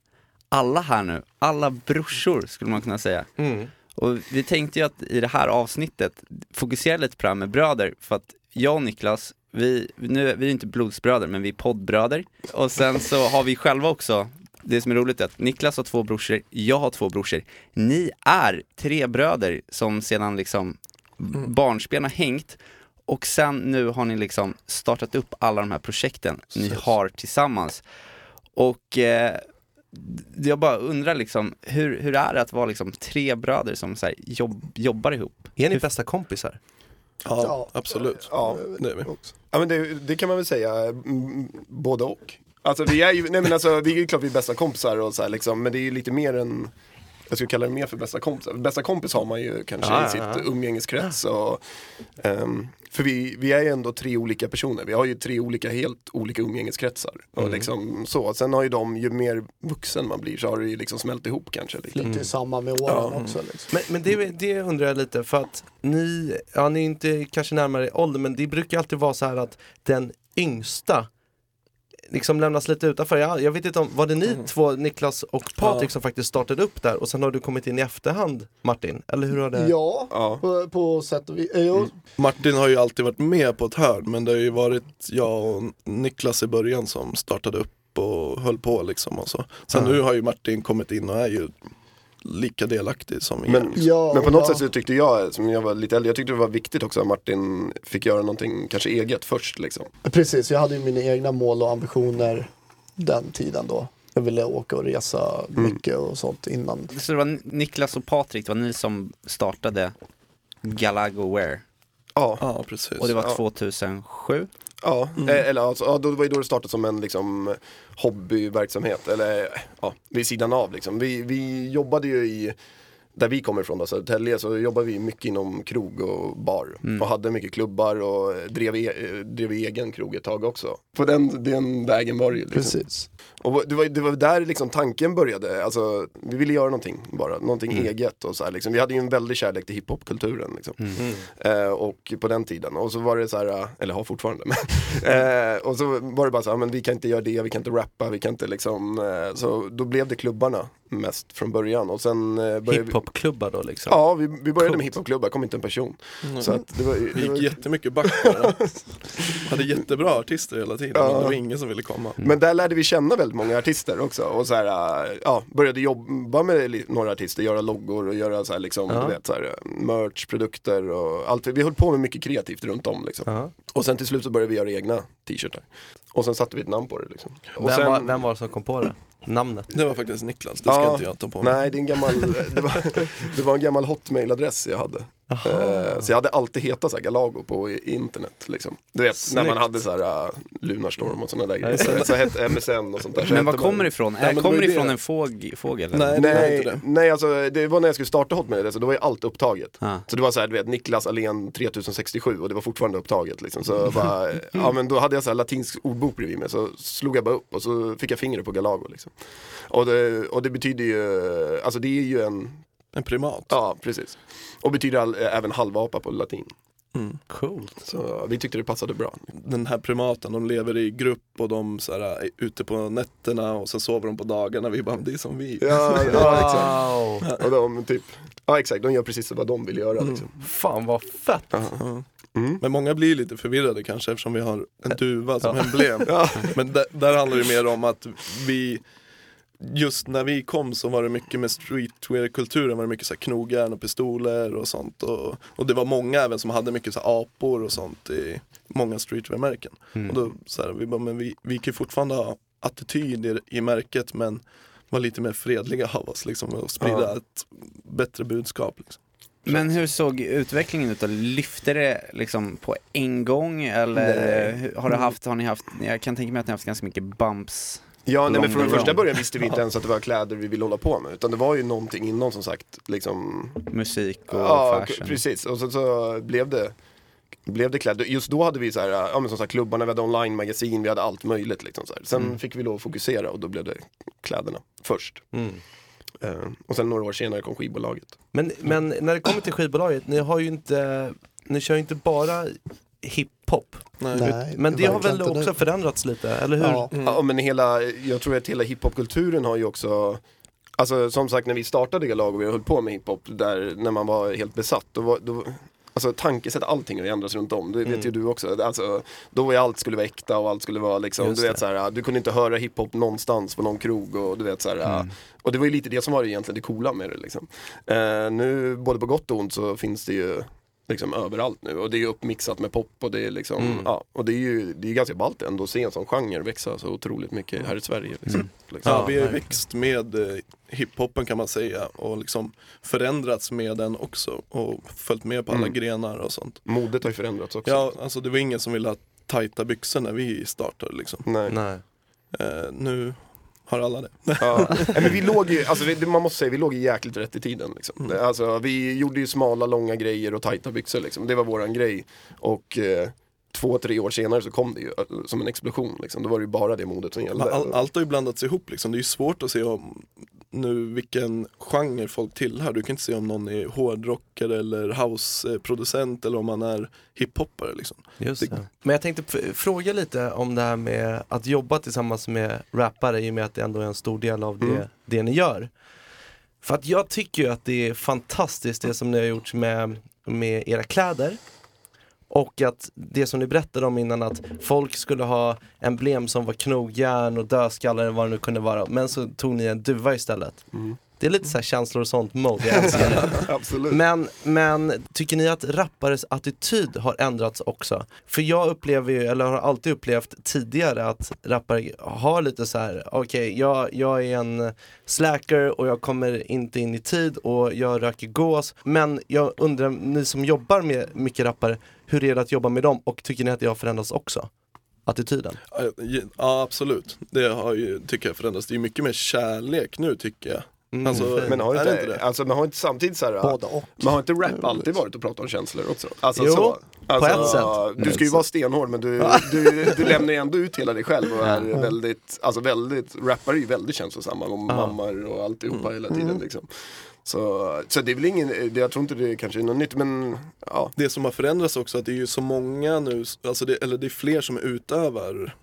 S1: alla här nu, alla brorsor skulle man kunna säga.
S2: Mm.
S1: Och vi tänkte ju att i det här avsnittet fokusera lite på det här med bröder, för att jag och Niklas, vi, nu, vi är inte blodsbröder, men vi är poddbröder. Och sen så har vi själva också, det som är roligt är att Niklas har två brorsor, jag har två brorsor. Ni är tre bröder som sedan liksom barnsben har hängt och sen nu har ni liksom startat upp alla de här projekten ni har tillsammans. Och eh, jag bara undrar liksom, hur, hur är det att vara liksom tre bröder som så här, jobb, jobbar ihop?
S2: Är ni bästa kompisar?
S7: Ja,
S9: Ja.
S7: absolut.
S8: Ja,
S7: Det är vi.
S8: Ja men det, det kan man väl säga, mm, både och. Alltså vi är ju, nej men alltså vi är ju klart vi är bästa kompisar och så här liksom, men det är ju lite mer än jag skulle kalla det mer för bästa kompisar. Bästa kompis har man ju kanske
S2: Ja,
S8: i
S2: ja,
S8: sitt
S2: ja.
S8: umgängeskrets. Och, ehm, för vi, vi är ju ändå tre olika personer. Vi har ju tre olika, helt olika umgängeskretsar. Och
S2: Mm.
S8: liksom så. Sen har ju de, ju mer vuxen man blir så har det ju liksom smält ihop kanske lite.
S9: Ju samman med åren också. Liksom.
S2: Men, men det, det undrar jag lite för att ni, ja ni är inte kanske närmare ålder men det brukar alltid vara så här att den yngsta liksom lämnas lite utanför. Jag, jag vet inte om, var det ni två, Niklas och Patrik
S7: Ja.
S2: som faktiskt startade upp där och sen har du kommit in i efterhand Martin? Eller hur har det?
S9: Ja,
S8: Ja.
S9: på, på sätt och vis. Eh, jo,
S7: Martin har ju alltid varit med på ett hörn men det har ju varit jag och Niklas i början som startade upp och höll på liksom och så. Sen
S2: Ja.
S7: nu har ju Martin kommit in och är ju lika delaktig som er.
S8: Men,
S9: Ja,
S8: men på något
S9: ja.
S8: sätt så tyckte jag, som jag var lite äldre, jag tyckte det var viktigt också att Martin fick göra någonting kanske eget först liksom.
S9: Precis, jag hade ju mina egna mål och ambitioner den tiden då. Jag ville åka och resa mycket och sånt innan.
S1: Så det var Niklas och Patrik, det var ni som startade Galago Wear.
S8: Ja,
S7: Ja, precis.
S1: Och det var
S8: Ja.
S1: 2007.
S8: Ja. Eh, eller alltså, ja, då var ju då det startade som en liksom hobbyverksamhet, eller ja, vid sidan av liksom. Vi, vi jobbade ju i där vi kommer ifrån, då, Södertälje, så jobbade vi mycket inom krog och bar. Och hade mycket klubbar och drev, e- drev egen krog ett tag också. På den, den vägen var det ju. Liksom.
S9: Precis.
S8: Och det var, det var där liksom tanken började, alltså, vi ville göra någonting bara, någonting eget och så här, liksom. Vi hade ju en väldig kärlek till hiphopkulturen liksom. eh, och på den tiden, och så var det så här, eh, eller har fortfarande, men, eh, och så var det bara så här, men vi kan inte göra det, vi kan inte rappa, vi kan inte liksom, eh, så då blev det klubbarna mest från början och sen eh, började vi,
S2: Hiphopklubbar då liksom?
S8: Ja, vi, vi började
S2: Coolt.
S8: med hiphopklubbar, kom inte en person. Så att det var,
S7: Det
S8: var,
S7: gick jättemycket back bara. hade jättebra artister hela tiden, men det var ingen som ville komma.
S8: Men där lärde vi känna väldigt många artister också och så här, äh, ja, började jobba med några artister, göra loggor och göra så här, liksom,
S2: Ja.
S8: du vet, så här, merch, produkter och allt. Vi höll på med mycket kreativt runt om liksom.
S2: Ja.
S8: Och sen till slut så började vi göra egna t-shirtar. Och sen satte vi ett namn på det liksom. Och
S2: Vem,
S8: sen,
S2: var, vem var det som kom på det? Namnet?
S7: Det var faktiskt Niklas, det ska
S8: Ja,
S7: inte jag ta på mig.
S8: Nej, det, är en gammal, det, var, det var en gammal hotmail-adress jag hade. Eh, så jag hade alltid hetat så här Galago på internet. Liksom. Du vet, när man
S2: Snyggt.
S8: hade så här uh, Lunarstorm och sådana där grejer.
S2: det.
S8: Så hette MSN och sånt där. Så
S1: Men
S8: man-
S1: kommer det ifrån?
S7: Ja,
S1: Äh, kommer
S7: det
S1: ifrån en fåg, fågel?
S7: Nej,
S8: Nej,
S7: det.
S8: nej alltså det var när jag skulle starta Hotmail, så då var ju allt upptaget.
S1: Ah.
S8: Så det var så här, du vet, Niklas Alén 3067 och det var fortfarande upptaget liksom. Så bara, ja men då hade jag så här latinsk ordbok bredvid mig, så slog jag bara upp och så fick jag fingret på Galago liksom. Och det, och det betyder ju, alltså det är ju en,
S7: En primat.
S8: ja precis. Och betyder all, även halvapa på latin.
S2: Coolt.
S8: Så vi tyckte det passade bra.
S7: Den här primaten, de lever i grupp och de så här, är ute på nätterna och sen sover de på dagarna. Vi bara, det är som vi.
S8: Ja, ja exakt.
S2: Wow!
S8: Och de typ, ja exakt, de gör precis vad de vill göra liksom.
S2: Fan vad fett!
S7: Ja.
S8: Mm.
S7: Men många blir lite förvirrade kanske eftersom vi har en duva som emblem.
S8: Ja.
S7: Men där, där handlar det mer om att vi Just när vi kom så var det mycket med streetwear-kulturen, var det mycket så här knogjärn och pistoler och sånt. Och, och det var många även som hade mycket så här apor och sånt i många streetwear-märken. Och då så här, vi bara, men vi, vi kan ju fortfarande ha attityd i, i märket men vara lite mer fredliga av oss liksom och sprida
S8: Ja.
S7: ett bättre budskap. Liksom.
S1: Men hur såg utvecklingen ut då? Lyfte det liksom på en gång eller
S8: Nej.
S1: har, du haft, har ni haft, jag kan tänka mig att ni har haft ganska mycket bumps.
S8: Ja, nej, men från första början visste vi inte ens att det var kläder vi ville hålla på med. Utan det var ju någonting innan som sagt, liksom
S1: Musik och
S8: Ja,
S1: fashion.
S8: precis. Och så, så blev det blev det kläder. Just då hade vi så här, ja men som sagt klubbarna, vi hade online-magasin, vi hade allt möjligt liksom så här. Sen
S1: Mm.
S8: fick vi lov att fokusera och då blev det kläderna först.
S2: Mm.
S8: Eh, och sen några år senare kom skivbolaget.
S2: Men, men när det kommer till skivbolaget, ni har ju inte, ni kör ju inte bara hiphop.
S7: Nej.
S9: Nej,
S2: Men det har väl också
S9: nu.
S2: förändrats lite, eller hur?
S9: Ja,
S8: Ja men hela, jag tror att hela hiphopkulturen har ju också Alltså som sagt när vi startade Galag och vi höll på med hiphop där när man var helt besatt då var, då, Alltså tankesätt, allting har ju ändrats runt om, det vet
S2: Mm.
S8: ju du också. Alltså, då var ju allt skulle vara äkta och allt skulle vara liksom,
S2: Just
S8: du vet
S2: det.
S8: så här, du kunde inte höra hiphop någonstans på någon krog och du vet så här,
S2: Mm.
S8: Och det var ju lite det som var egentligen det coola med det liksom. Eh, nu, både på gott och ont så finns det ju liksom överallt nu och det är ju uppmixat med pop och det är liksom,
S2: Mm.
S8: ja, och det är ju det är ganska ballt ändå att se en sån genre växa så otroligt mycket här i Sverige. Liksom. liksom.
S7: Ja, vi har ju växt med eh, hiphopen kan man säga och liksom förändrats med den också och följt med på alla
S8: Mm.
S7: grenar och sånt.
S8: Modet har ju förändrats också.
S7: Ja, alltså det var ingen som ville ha tajta byxor när vi startade liksom.
S8: Nej.
S2: Nej.
S7: Eh, nu har alla det.
S8: Ja. Nej, men vi låg ju, alltså vi, man måste säga, vi låg ju jäkligt rätt i tiden. Liksom.
S7: Mm.
S8: Alltså, vi gjorde ju smala, långa grejer och tajta byxor. Liksom. Det var våran grej. Och eh, två, tre år senare så kom det ju eh, som en explosion. Liksom. Då var det ju bara det modet som gällde.
S7: All, allt har ju blandats ihop liksom. Det är ju svårt att se om nu vilken genre folk tillhör. Du kan inte se om någon är hårdrockare eller houseproducent eller om man är hiphoppare liksom.
S2: Just
S7: Det-.
S2: Men jag tänkte fråga lite om det här med att jobba tillsammans med rappare i och med att det ändå är en stor del av det,
S8: Mm.
S2: det ni gör. För att jag tycker ju att det är fantastiskt det som ni har gjort med, med era kläder. Och att det som ni berättade om innan att folk skulle ha emblem som var knogjärn och dödskallar eller vad det nu kunde vara. Men så tog ni en duva istället.
S8: Mm.
S2: Det är lite så här känslor och sånt mode, jag älskar det.
S8: Absolut.
S2: Men, men tycker ni att rappares attityd har ändrats också? För jag upplever ju, eller har alltid upplevt tidigare att rappare har lite så här: okej jag, jag är en slacker och jag kommer inte in i tid och jag röker gås. Men jag undrar, ni som jobbar med mycket rappare, hur är det att jobba med dem och tycker ni att det har förändrats också? Attityden?
S7: Ja absolut, det har ju, tycker jag förändrats. Det är mycket mer kärlek nu tycker jag.
S2: Mm,
S7: Alltså,
S8: Men har inte,
S7: inte
S8: alltså, man har inte samtidigt så här,
S9: Båda och.
S8: man har inte rap alltid varit att prata om känslor också? Alltså,
S2: Jo,
S8: så. Alltså,
S2: ett sätt.
S8: Du ska ju vara stenhård men du, du, du lämnar ju ändå ut hela dig själv och är väldigt, alltså väldigt, rappare är ju väldigt känslosamma om mammor och alltihopa hela tiden liksom. Så, så det är väl ingen, det- jag tror inte det kanske är något nytt men ja.
S7: Det som har förändrats också att det är ju så många nu, alltså det, eller det är fler som utövar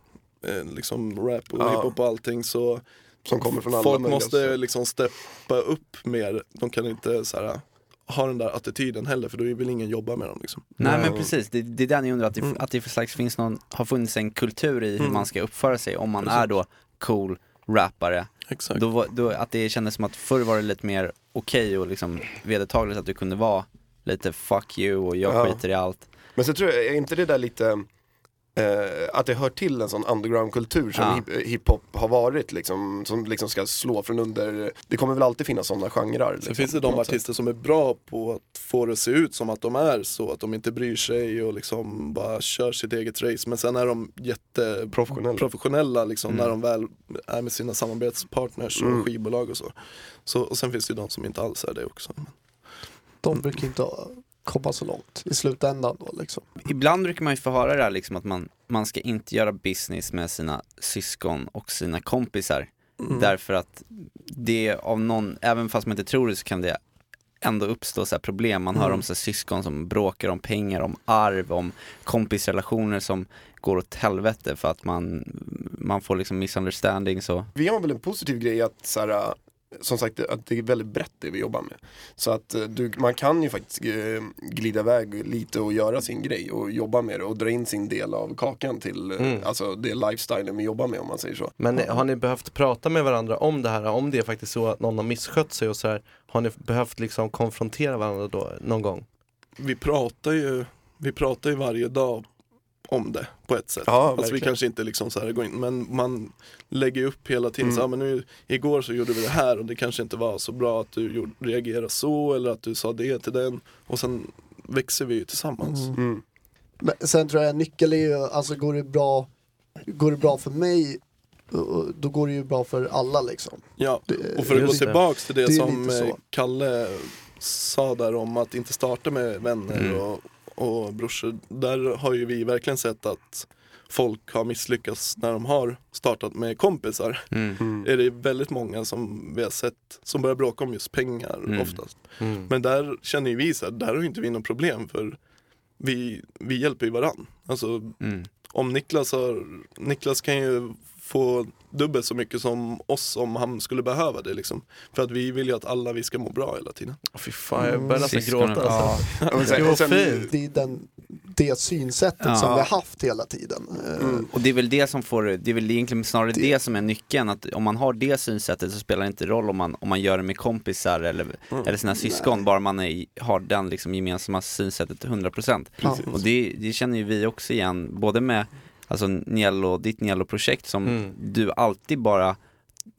S7: eh, liksom rap och
S8: Ja.
S7: hiphop och allting så
S8: Som kommer från alla
S7: folk måste liksom steppa upp mer. De kan inte så här, ha den där attityden heller för då vill ingen jobba med dem liksom.
S1: Nej men precis, det, det är där ni undrar att det,
S7: Mm.
S1: att det för slags finns någon, har funnits en kultur i hur man ska uppföra sig om man
S7: Precis.
S1: är då cool rappare.
S7: Exakt.
S1: Då, då, att det kändes som att förr var det lite mer okej och liksom vedertagligt att du kunde vara lite fuck you och jag
S8: Ja.
S1: skiter i allt.
S8: Men så tror jag, är inte det där lite eh, att det hör till en sån underground-kultur som
S1: Ja.
S8: hip- hiphop har varit liksom, som liksom ska slå från under, det kommer väl alltid finnas sådana genrer.
S7: Sen
S8: Liksom,
S7: finns det de artister som är bra på att få det att se ut som att de är så, att de inte bryr sig och liksom bara kör sitt eget race. Men sen är de jätteprofessionella
S8: Professionella.
S7: liksom,
S1: Mm.
S7: när de väl är med sina samarbetspartners och
S8: Mm.
S7: skivbolag och så. så. Och sen finns det ju de som inte alls är det också.
S9: De brukar inte komma så långt i slutändan då liksom.
S1: Ibland brukar man ju få höra det här liksom att man, man ska inte göra business med sina syskon och sina kompisar.
S7: Mm.
S1: Därför att det av någon, även fast man inte tror det så kan det ändå uppstå så här problem. Man hör
S7: Mm.
S1: om så här syskon som bråkar om pengar, om arv, om kompisrelationer som går åt helvete för att man, man får liksom misunderstanding så.
S8: Vi har väl en positiv grej att så här, som sagt att det är väldigt brett det vi jobbar med. Så att eh, du, man kan ju faktiskt eh, glida iväg lite och göra sin grej och jobba med det och dra in sin del av kakan till eh,
S2: Mm.
S8: alltså det lifestylen vi jobbar med om man säger så.
S2: Men har ni behövt prata med varandra om det här? Om det är faktiskt så att någon har misskött sig och så här, har ni behövt liksom konfrontera varandra då någon gång?
S7: Vi pratar ju, vi pratar ju varje dag om det på ett sätt.
S8: Ja,
S7: alltså vi kanske inte liksom så här går in, men man lägger upp hela tiden,
S8: Mm.
S7: så, ja, men nu, igår så gjorde vi det här och det kanske inte var så bra att du gjorde, reagerade så eller att du sa det till den och sen växer vi ju tillsammans.
S8: Mm.
S9: Men sen tror jag en nyckel är ju, alltså går det bra, går det bra för mig, då går det ju bra för alla liksom.
S7: Ja,
S9: Det-
S7: och för att gå tillbaks till det,
S9: Det
S7: som eh, Kalle sa där om att inte starta med vänner
S1: Mm.
S7: och, och brorsor. Där har ju vi verkligen sett att folk har misslyckats när de har startat med kompisar.
S1: Mm.
S8: Mm.
S7: Är det väldigt många som vi har sett som börjar bråka om just pengar
S1: Mm.
S7: oftast.
S2: Mm.
S7: Men där känner ju vi så här, där har inte vi något problem för vi, vi hjälper ju varann. Alltså
S1: Mm.
S7: om Niklas har, Niklas kan ju få dubbelt så mycket som oss om han skulle behöva det liksom. För att vi vill ju att alla vi ska må bra hela tiden.
S2: Åh, Fy fan, jag börjar nästan gråta alltså.
S1: ja.
S8: Sen- sen-.
S9: Det är den, det synsättet
S1: Ja.
S9: som vi har haft hela tiden.
S8: Mm.
S1: Och det är väl det som får, det är väl egentligen snarare det,
S9: Det-
S1: som är nyckeln, att om man har det synsättet så spelar det inte roll om man, om man gör det med kompisar eller, eller sina syskon, bara man är, har den liksom gemensamma synsättet 100%.
S9: Ja.
S1: Och det, det känner ju vi också igen, både med alltså Niello, ditt Niello-projekt som
S2: Mm.
S1: du alltid bara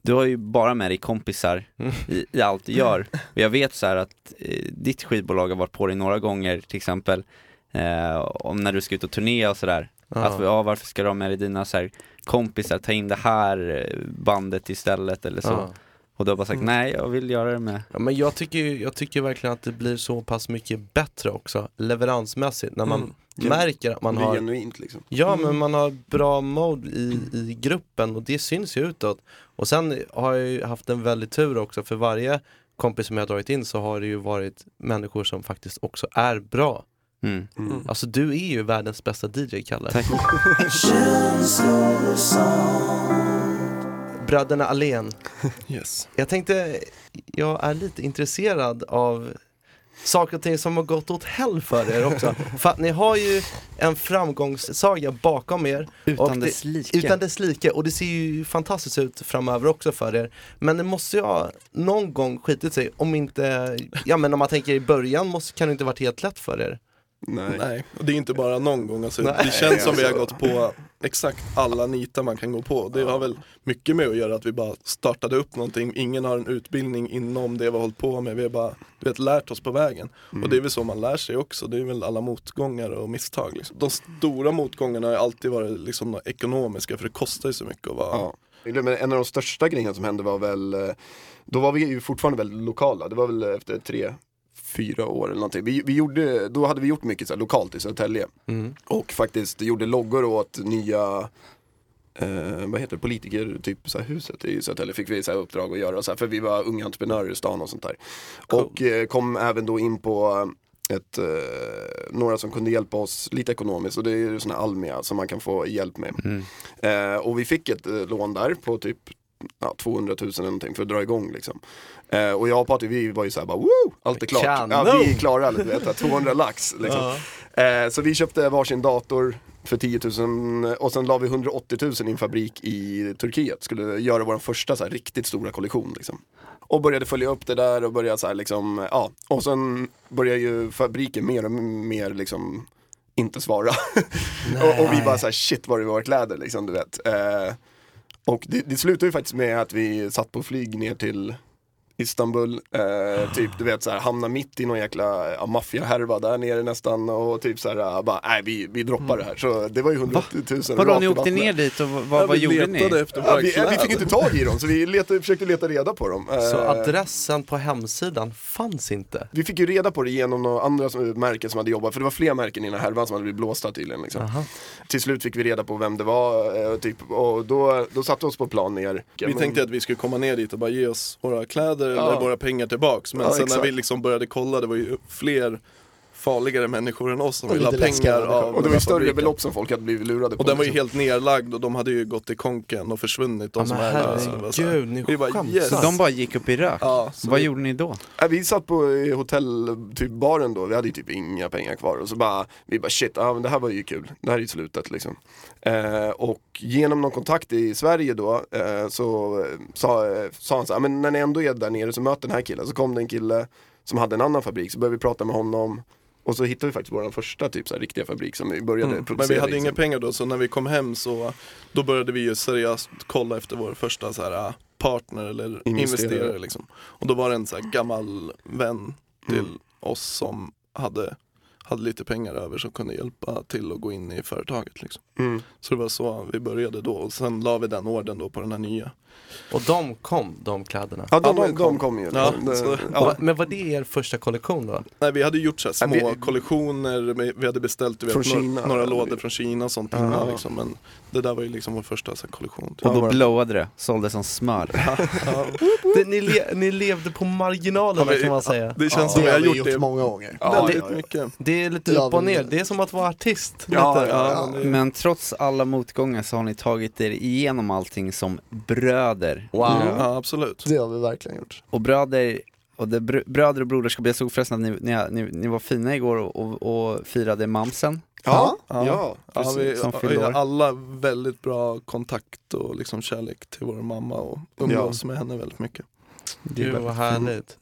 S1: du har ju bara med dig kompisar i, i allt du gör. Och jag vet så här att eh, ditt skivbolag har varit på dig några gånger till exempel eh, om när du ska ut och turnera och sådär. Att ja, varför ska du ha med dig dina så här, kompisar, ta in det här eh, bandet istället eller så.
S2: Ja.
S1: Och du har bara sagt nej, jag vill göra det med.
S2: Ja, men jag tycker, ju- jag tycker verkligen att det blir så pass mycket bättre också leveransmässigt när man
S8: Mm.
S2: märker att man
S8: det är
S2: har
S8: genuint liksom.
S2: Ja men man har bra mode i, i gruppen och det syns ju utåt. Och sen har jag ju haft en väldig tur också för varje kompis som jag har dragit in så har det ju varit människor som faktiskt också är bra.
S1: Mm.
S8: Mm.
S2: Alltså du är ju världens bästa DJ Kalle.
S1: Tack.
S2: Bröderna Allén.
S7: Yes.
S2: Jag tänkte, jag är lite intresserad av saker och ting som har gått åt hell för er också. för att ni har ju en framgångssaga bakom er.
S1: Utan
S2: det-
S1: dess like.
S2: Utan dess like och det ser ju fantastiskt ut framöver också för er. Men det måste ju ha någon gång skitit sig om inte, ja men om man tänker i början måste, kan det inte varit helt lätt för er.
S8: Nej.
S7: Nej, och det är inte bara någon gång. Alltså,
S2: Nej.
S7: det känns som vi har
S8: Alltså-
S7: gått på exakt alla nitar man kan gå på. Det har väl mycket med att göra att vi bara startade upp någonting. Ingen har en utbildning inom det vi har hållit på med. Vi har bara du vet, lärt oss på vägen. Och det är väl så man lär sig också. Det är väl alla motgångar och misstag. Liksom. De stora motgångarna har alltid varit liksom, ekonomiska för det kostar ju så mycket att vara
S8: Ja. Men en av de största grejerna som hände var väl, eh, då var vi ju fortfarande väldigt lokala. Det var väl efter tre, fyra år eller någonting. Vi, vi gjorde, då hade vi gjort mycket så här, lokalt i Södertälje. Och faktiskt gjorde loggor åt nya Eh, vad heter det, politiker, typ så här, huset i Södertälje fick vi så här, uppdrag att göra så här, för vi var unga entreprenörer i stan och sånt där. Och eh, kom även då in på ett, eh, några som kunde hjälpa oss lite ekonomiskt och det är ju sådana Almia som man kan få hjälp med. Eh, och vi fick ett eh, lån där på typ ja, 200 000 eller någonting för att dra igång liksom. Eh, och jag och Patrik vi var ju såhär bara woo, allt är klart.
S2: Kanon!
S8: Ja, vi är klara, du vet, 200 lax liksom. Eh, så vi köpte varsin dator för 10 000 och sen la vi 180 000 i en fabrik i Turkiet. Skulle göra vår första så här, riktigt stora kollektion liksom. Och började följa upp det där och började så här liksom, ja. Och sen började ju fabriken mer och mer liksom inte svara. och, och vi bara så här, shit var det våra kläder liksom, du vet. Eh, och det, det slutade ju faktiskt med att vi satt på flyg ner till Istanbul, eh, typ du vet såhär hamna mitt i någon jäkla ja, maffiahärva där nere nästan och typ såhär bara, nej vi, vi droppar det här. Så det var ju 180 000
S1: Vadå,
S8: rakt
S1: ni åkte
S8: vattnet.
S1: ner dit och vad,
S7: Ja,
S1: vad gjorde ni?
S7: efter
S8: Ja, vi,
S7: kläder.
S8: vi fick inte tag i dem så vi letade, försökte leta reda på dem.
S2: Så
S8: Eh,
S2: adressen på hemsidan fanns inte.
S8: vi fick ju reda på det genom några andra som, märken som hade jobbat, för det var fler märken i den här härvan som hade blivit blåsta tydligen. Liksom.
S2: Aha.
S8: Till slut fick vi reda på vem det var eh, typ, och då, då satte vi oss på plan ner.
S7: Vi tänkte att vi skulle komma ner dit och bara ge oss våra kläder
S8: Ja.
S7: eller våra pengar tillbaks. Men
S8: Ja,
S7: sen
S8: exakt.
S7: när vi liksom började kolla, det var ju fler farligare människor än oss som
S9: Och
S7: ville ha pengar av
S8: och det var ju större
S7: fabriken.
S8: belopp som folk hade blivit lurade på.
S7: Och den var ju
S8: liksom.
S7: helt nerlagd och de hade ju gått i konken och försvunnit de
S2: Ja,
S7: som här-
S2: herregud, ni
S7: vi bara, yes.
S1: Så de bara gick upp i rök?
S7: Ja, så
S1: vad
S7: vi-
S1: gjorde ni då?
S8: Nej, vi satt på hotell, typ baren då, vi hade ju typ inga pengar kvar och så bara, vi bara shit, ja men det här var ju kul, det här är ju slutet liksom. Eh, och genom någon kontakt i Sverige då eh, så eh, sa, eh, sa han så här, men när ni ändå är där nere så möt den här killen. Så kom det en kille som hade en annan fabrik, så började vi prata med honom och så hittade vi faktiskt vår första typ så här, riktiga fabrik som vi började
S7: Mm.
S8: producera
S7: Men vi hade
S8: i
S7: inga pengar då, så när vi kom hem så då började vi ju seriöst kolla efter vår första så här, partner eller
S8: Investerare.
S7: investerare. liksom. Och då var det en så här gammal vän till
S8: Mm.
S7: oss som hade, hade lite pengar över som kunde hjälpa till att gå in i företaget. Liksom.
S8: Mm.
S7: Så det var så vi började då och sen la vi den orden då på den här nya.
S2: Och de kom, de kläderna.
S8: Ja, de,
S7: Ja,
S8: de,
S7: de
S8: kom.
S7: kom.
S8: ju.
S7: Ja,
S8: liksom. Det-
S7: så-
S8: ja.
S2: Men var det er första kollektion då?
S7: Nej vi hade gjort så små
S8: vi-
S7: kollektioner, vi hade beställt vet,
S8: Från
S7: några,
S8: Kina,
S7: några lådor från Kina och sånt
S8: Ja.
S7: innan liksom. Men det där var ju liksom vår första så här, kollektion.
S1: Och då blowade det, sålde som smör.
S2: Det, ni, le, ni levde på marginalerna kan man säga.
S7: det känns
S9: Det
S7: som vi
S9: har
S7: gjort
S9: gjort
S7: det
S9: många gånger.
S8: Ja, ja.
S7: mycket.
S2: Det är lite upp och ner, det är som att vara artist.
S8: Ja,
S2: lite.
S8: ja,
S7: Ja, men det-
S1: trots alla motgångar så har ni tagit er igenom allting som bröder.
S2: Wow.
S7: Ja absolut.
S9: Det har vi verkligen gjort.
S1: Och bröder, och det br- bröder och broderskap, jag såg förresten att ni, ni, ni, ni var fina igår och, och, och firade mamsen.
S8: Ja,
S7: Ja.
S8: ja,
S7: Ja,
S8: precis.
S7: vi,
S1: som
S7: vi alla väldigt bra kontakt och liksom kärlek till vår mamma och umgås med henne väldigt mycket.
S2: Gud vad härligt.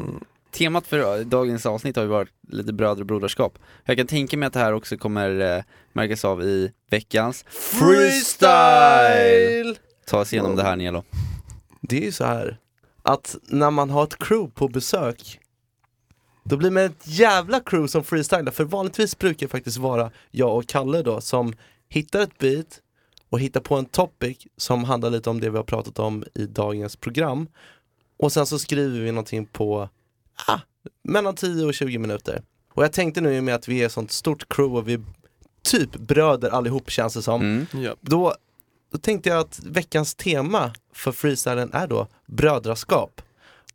S1: Temat för dagens avsnitt har ju varit lite bröder och broderskap. Jag kan tänka mig att det här också kommer eh, märkas av i veckans Freestyle! Ta oss igenom det här Nelo.
S2: Det är ju så här att när man har ett crew på besök då blir man ett jävla crew som freestylar, för vanligtvis brukar det faktiskt vara jag och Kalle då som hittar ett beat och hittar på en topic som handlar lite om det vi har pratat om i dagens program och sen så skriver vi någonting på ah, mellan 10 och 20 minuter. Och jag tänkte nu i och med att vi är ett sånt stort crew och vi är typ bröder allihop känns det som
S1: Mm.
S2: Då, då tänkte jag att veckans tema för freestylen är då brödraskap.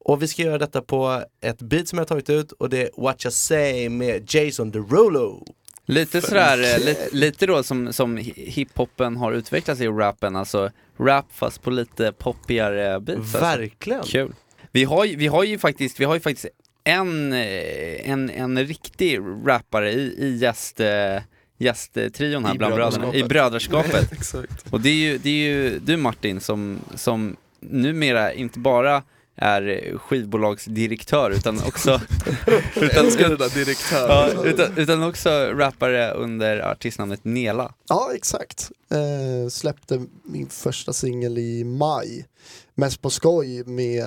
S2: Och vi ska göra detta på ett beat som jag har tagit ut och det är What You Say med Jason Derulo.
S1: Lite sådär, eh, lite, lite då som, som hi- hiphopen har utvecklats i rappen, alltså rap fast på lite poppigare beats. Alltså.
S2: Verkligen.
S1: Kul. Vi har, vi har ju faktiskt, vi har ju faktiskt en, eh, en, en riktig rappare i, i gäst, eh, gästtrion här
S7: I
S1: bland bröderna, i
S7: brödraskapet.
S1: Och det är ju, det är ju du Martin som, som numera inte bara är skivbolagsdirektör utan också
S7: där direktör.
S1: ja, utan, utan också rappare under artistnamnet Nela.
S9: Ja, exakt. Eh, släppte min första singel i maj. Mest på skoj med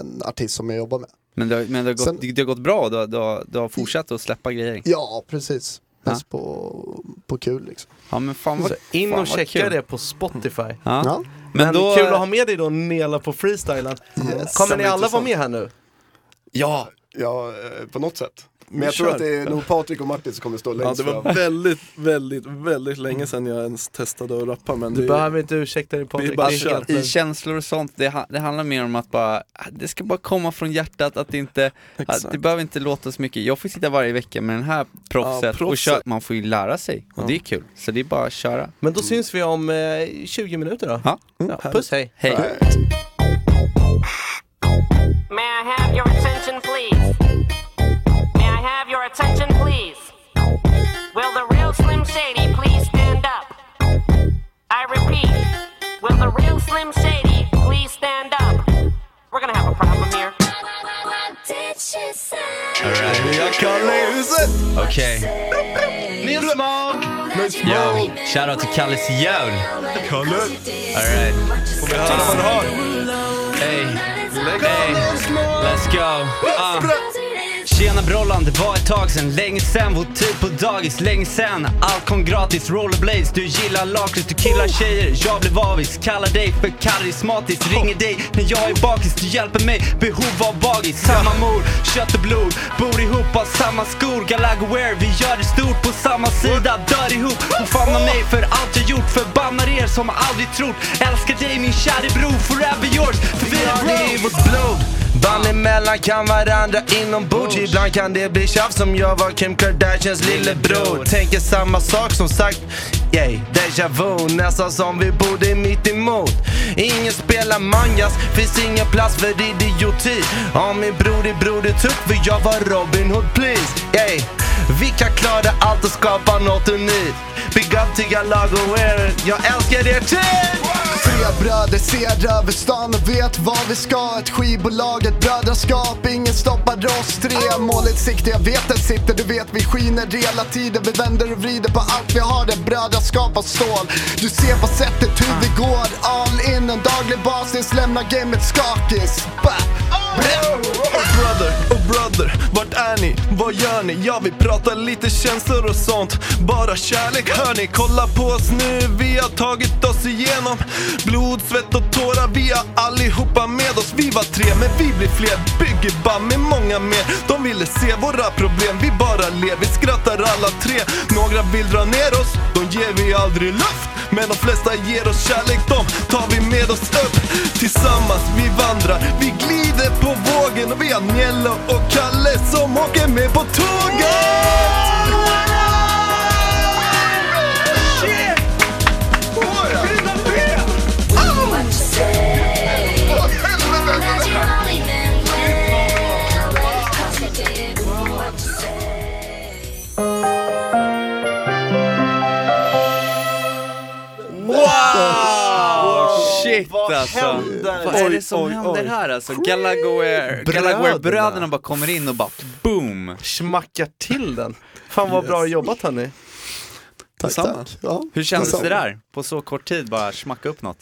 S9: en artist som jag jobbar med.
S1: Men det har, men det har, gått,
S9: Sen-
S1: det har gått bra, du har, du, har, du har fortsatt att släppa grejer.
S9: Ja, precis. Mest på, på kul liksom.
S1: Ja men fan vad,
S2: in
S1: fan
S2: och checka
S1: kul.
S2: det på Spotify.
S1: Ja.
S9: Ja.
S2: Men,
S1: Men då,
S2: kul att ha med dig då Nela på freestylen.
S9: Yes.
S2: Kommer ni alla vara med här nu?
S8: Ja, ja eh, på något sätt. Men jag tror att det är nog Patrik och Martin som kommer stå
S7: Ja,
S8: längst
S7: det var
S8: fram.
S7: väldigt, väldigt, väldigt länge sedan jag ens testade att rappa men
S2: Du
S7: det,
S2: behöver inte ursäkta dig Patrik.
S7: bara
S2: är
S7: kör.
S1: i känslor och sånt, det, det handlar mer om att bara, det ska bara komma från hjärtat, att det inte, att
S7: Exakt.
S1: det behöver inte låta så mycket. Jag får sitta varje vecka med den här proffset,
S7: Ja,
S1: och köra, man får ju lära sig, och
S7: Ja.
S1: det är kul. Så det är bara att köra.
S2: Men då syns vi om eh, 20 minuter då.
S1: Ja.
S2: Ja, puss hej.
S1: Hej!
S10: May I have your attention, please? Attention, please? Will the real Slim Shady please stand up? I repeat, will the real Slim Shady please stand up? We're gonna have a problem here.
S1: Okej. Yo, shoutout till Kalles Jöl.
S7: Kalle,
S1: Alright.
S7: får vi höra vad du har?
S1: Hey, hey, let's go. Uh. Tjena Brollan, det var ett tag sen, länge sen, vår tid på dagis, länge sen Allt kom gratis, rollerblades, du gillar lakrits, du killar tjejer, jag blev avis Kallar dig för karismatisk, ringer dig när jag är bakis Du hjälper mig, behov av bagis Samma mor, kött och blod, bor ihop, har samma skor. Galagoware, vi gör det stort på samma sida, dör ihop Hon famnar mig för allt jag gjort, förbannar er som aldrig trott. Älskar dig min käre bror, forever yours, för vi är
S11: det i vårt blod. Band emellan kan varandra inombords. Ibland kan det bli tjafs som jag var Kim Kardashians lillebror. Tänker samma sak som sagt. Yay, déjà vu, nästan som vi bodde mitt emot. Ingen spelar manjas, finns ingen plats för idioti. Om min bror är broder tuff vill jag vara Robin Hood please. Yay, vi kan klara allt och skapa något unikt. Big up till Galago jag älskar er tid!
S9: Tre bröder ser över stan och vet vad vi ska. Ett skivbolag, ett brödraskap, ingen stoppar oss. Tre Målet sikte, jag vet det sitter, du vet vi skiner hela tiden. Vi vänder och vrider på allt vi har, ett brödraskap av stål. Du ser på sättet hur vi går, all in en daglig basis Lämnar gamet skakis.
S11: Oh brother, oh brother, vart är ni? Vad gör ni? Ja vi pratar lite känslor och sånt. Bara kärlek hör ni, kolla på oss nu Vi har tagit oss igenom. Blod, svett och tårar Vi har allihopa med oss. Vi var tre men vi blir fler. Bygger band med många mer. De ville se våra problem Vi bara ler, vi skrattar alla tre. Några vill dra ner oss De ger vi aldrig luft. Men de flesta ger oss kärlek De tar vi med oss upp. Tillsammans vi vandrar. Vi glider på vågen Och vi har Njello och Kalle som åker med på
S1: tåget.
S2: Vad
S1: är det
S2: Oj,
S1: som
S2: oj,
S1: händer
S2: oj.
S1: här alltså? Galagoer,
S2: Bröderna.
S1: Galagoer-bröderna bara kommer in och bara boom!
S2: Smackar till den. Fan vad bra jobbat hörni.
S9: Tack, tack. Ja.
S1: Hur kändes
S9: Detsamma.
S1: det där? På så kort tid bara smacka upp något?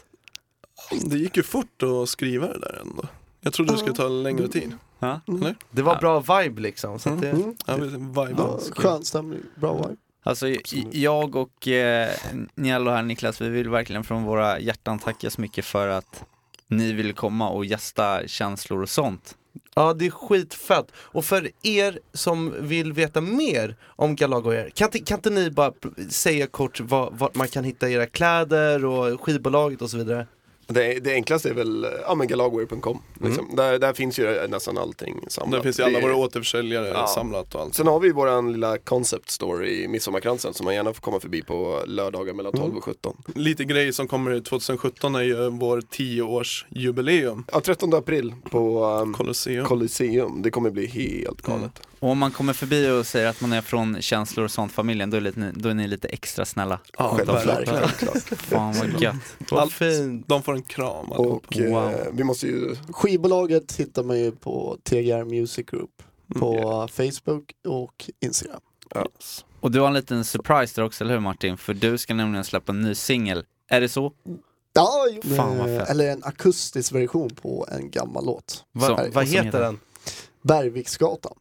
S7: Det gick ju fort att skriva det där ändå. Jag trodde det skulle ta längre tid.
S1: Ja?
S7: Eller?
S2: Det var bra vibe liksom. Så det...
S7: Ja, vi vibe.
S9: Ja, skön stämning, bra vibe.
S1: Alltså jag och eh, Niello här Niklas, vi vill verkligen från våra hjärtan tacka så mycket för att ni ville komma och gästa känslor och sånt.
S2: Ja, det är skitfett. Och för er som vill veta mer om Galago Air, kan inte, kan inte ni bara säga kort var- vart man kan hitta era kläder och skivbolaget och så vidare?
S8: Det, det enklaste är väl ja, men galagware.com. Liksom. Där, där finns ju nästan allting samlat.
S7: Där finns ju alla våra återförsäljare
S8: Ja.
S7: samlat och allt.
S8: Sen har vi våran lilla concept store i Midsommarkransen som man gärna får komma förbi på lördagar mellan 12 och 17.
S7: Lite grejer som kommer 2017 är ju vår 10-årsjubileum.
S8: Ja, 13 april på um,
S7: Colosseum.
S8: Colosseum. Det kommer bli helt galet.
S1: Och om man kommer förbi och säger att man är från känslor och sånt familjen, då är, lite, då är ni lite extra snälla.
S7: Ja, verkligen.
S1: Fan vad gött.
S7: Allt fint. De får en kram allihopa.
S8: Och eh, vi måste ju...
S12: Skivbolaget hittar man ju på TGR Music Group på
S8: Mm.
S12: Facebook och Instagram.
S1: Och du har en liten surprise där också, eller hur Martin? För du ska nämligen släppa en ny singel. Är det så?
S12: Ja, jo,
S1: Fan, vad
S12: eh,
S1: fett.
S12: eller en akustisk version på en gammal låt.
S1: Va- vad heter den?
S12: Bergviksgatan.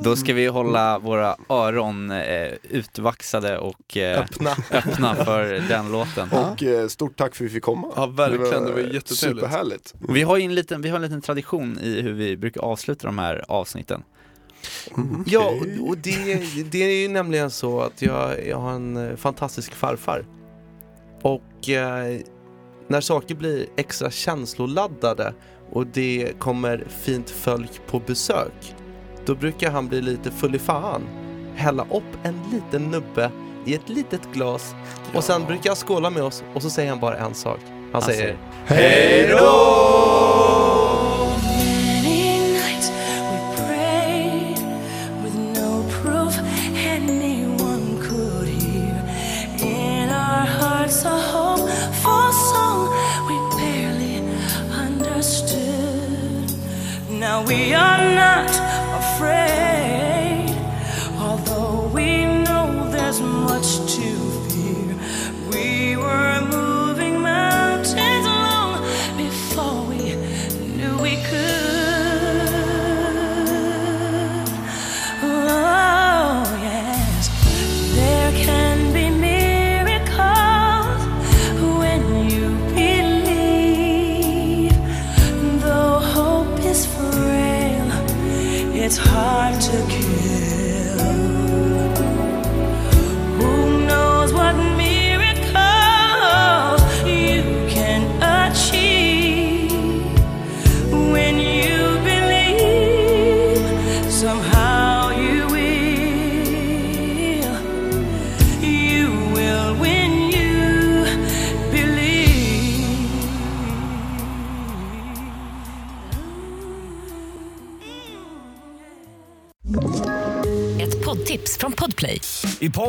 S1: Då ska vi hålla våra öron eh, utvaxade och eh,
S7: Öppna.
S1: öppna för den låten.
S8: Och eh, stort tack för att vi fick komma.
S7: Ja, verkligen. Det var jättetrevligt.
S8: Superhärligt.
S1: Vi har en liten, vi har en liten tradition i hur vi brukar avsluta de här avsnitten.
S2: Ja, och- och det, det är ju nämligen så att jag, jag har en eh, fantastisk farfar. Och eh, när saker blir extra känsloladdade och det kommer fint folk på besök, då brukar han bli lite full i fan. Hälla upp en liten nubbe i ett litet glas och sen brukar jag skåla med oss och så säger han bara en sak. Han säger Hej
S13: Many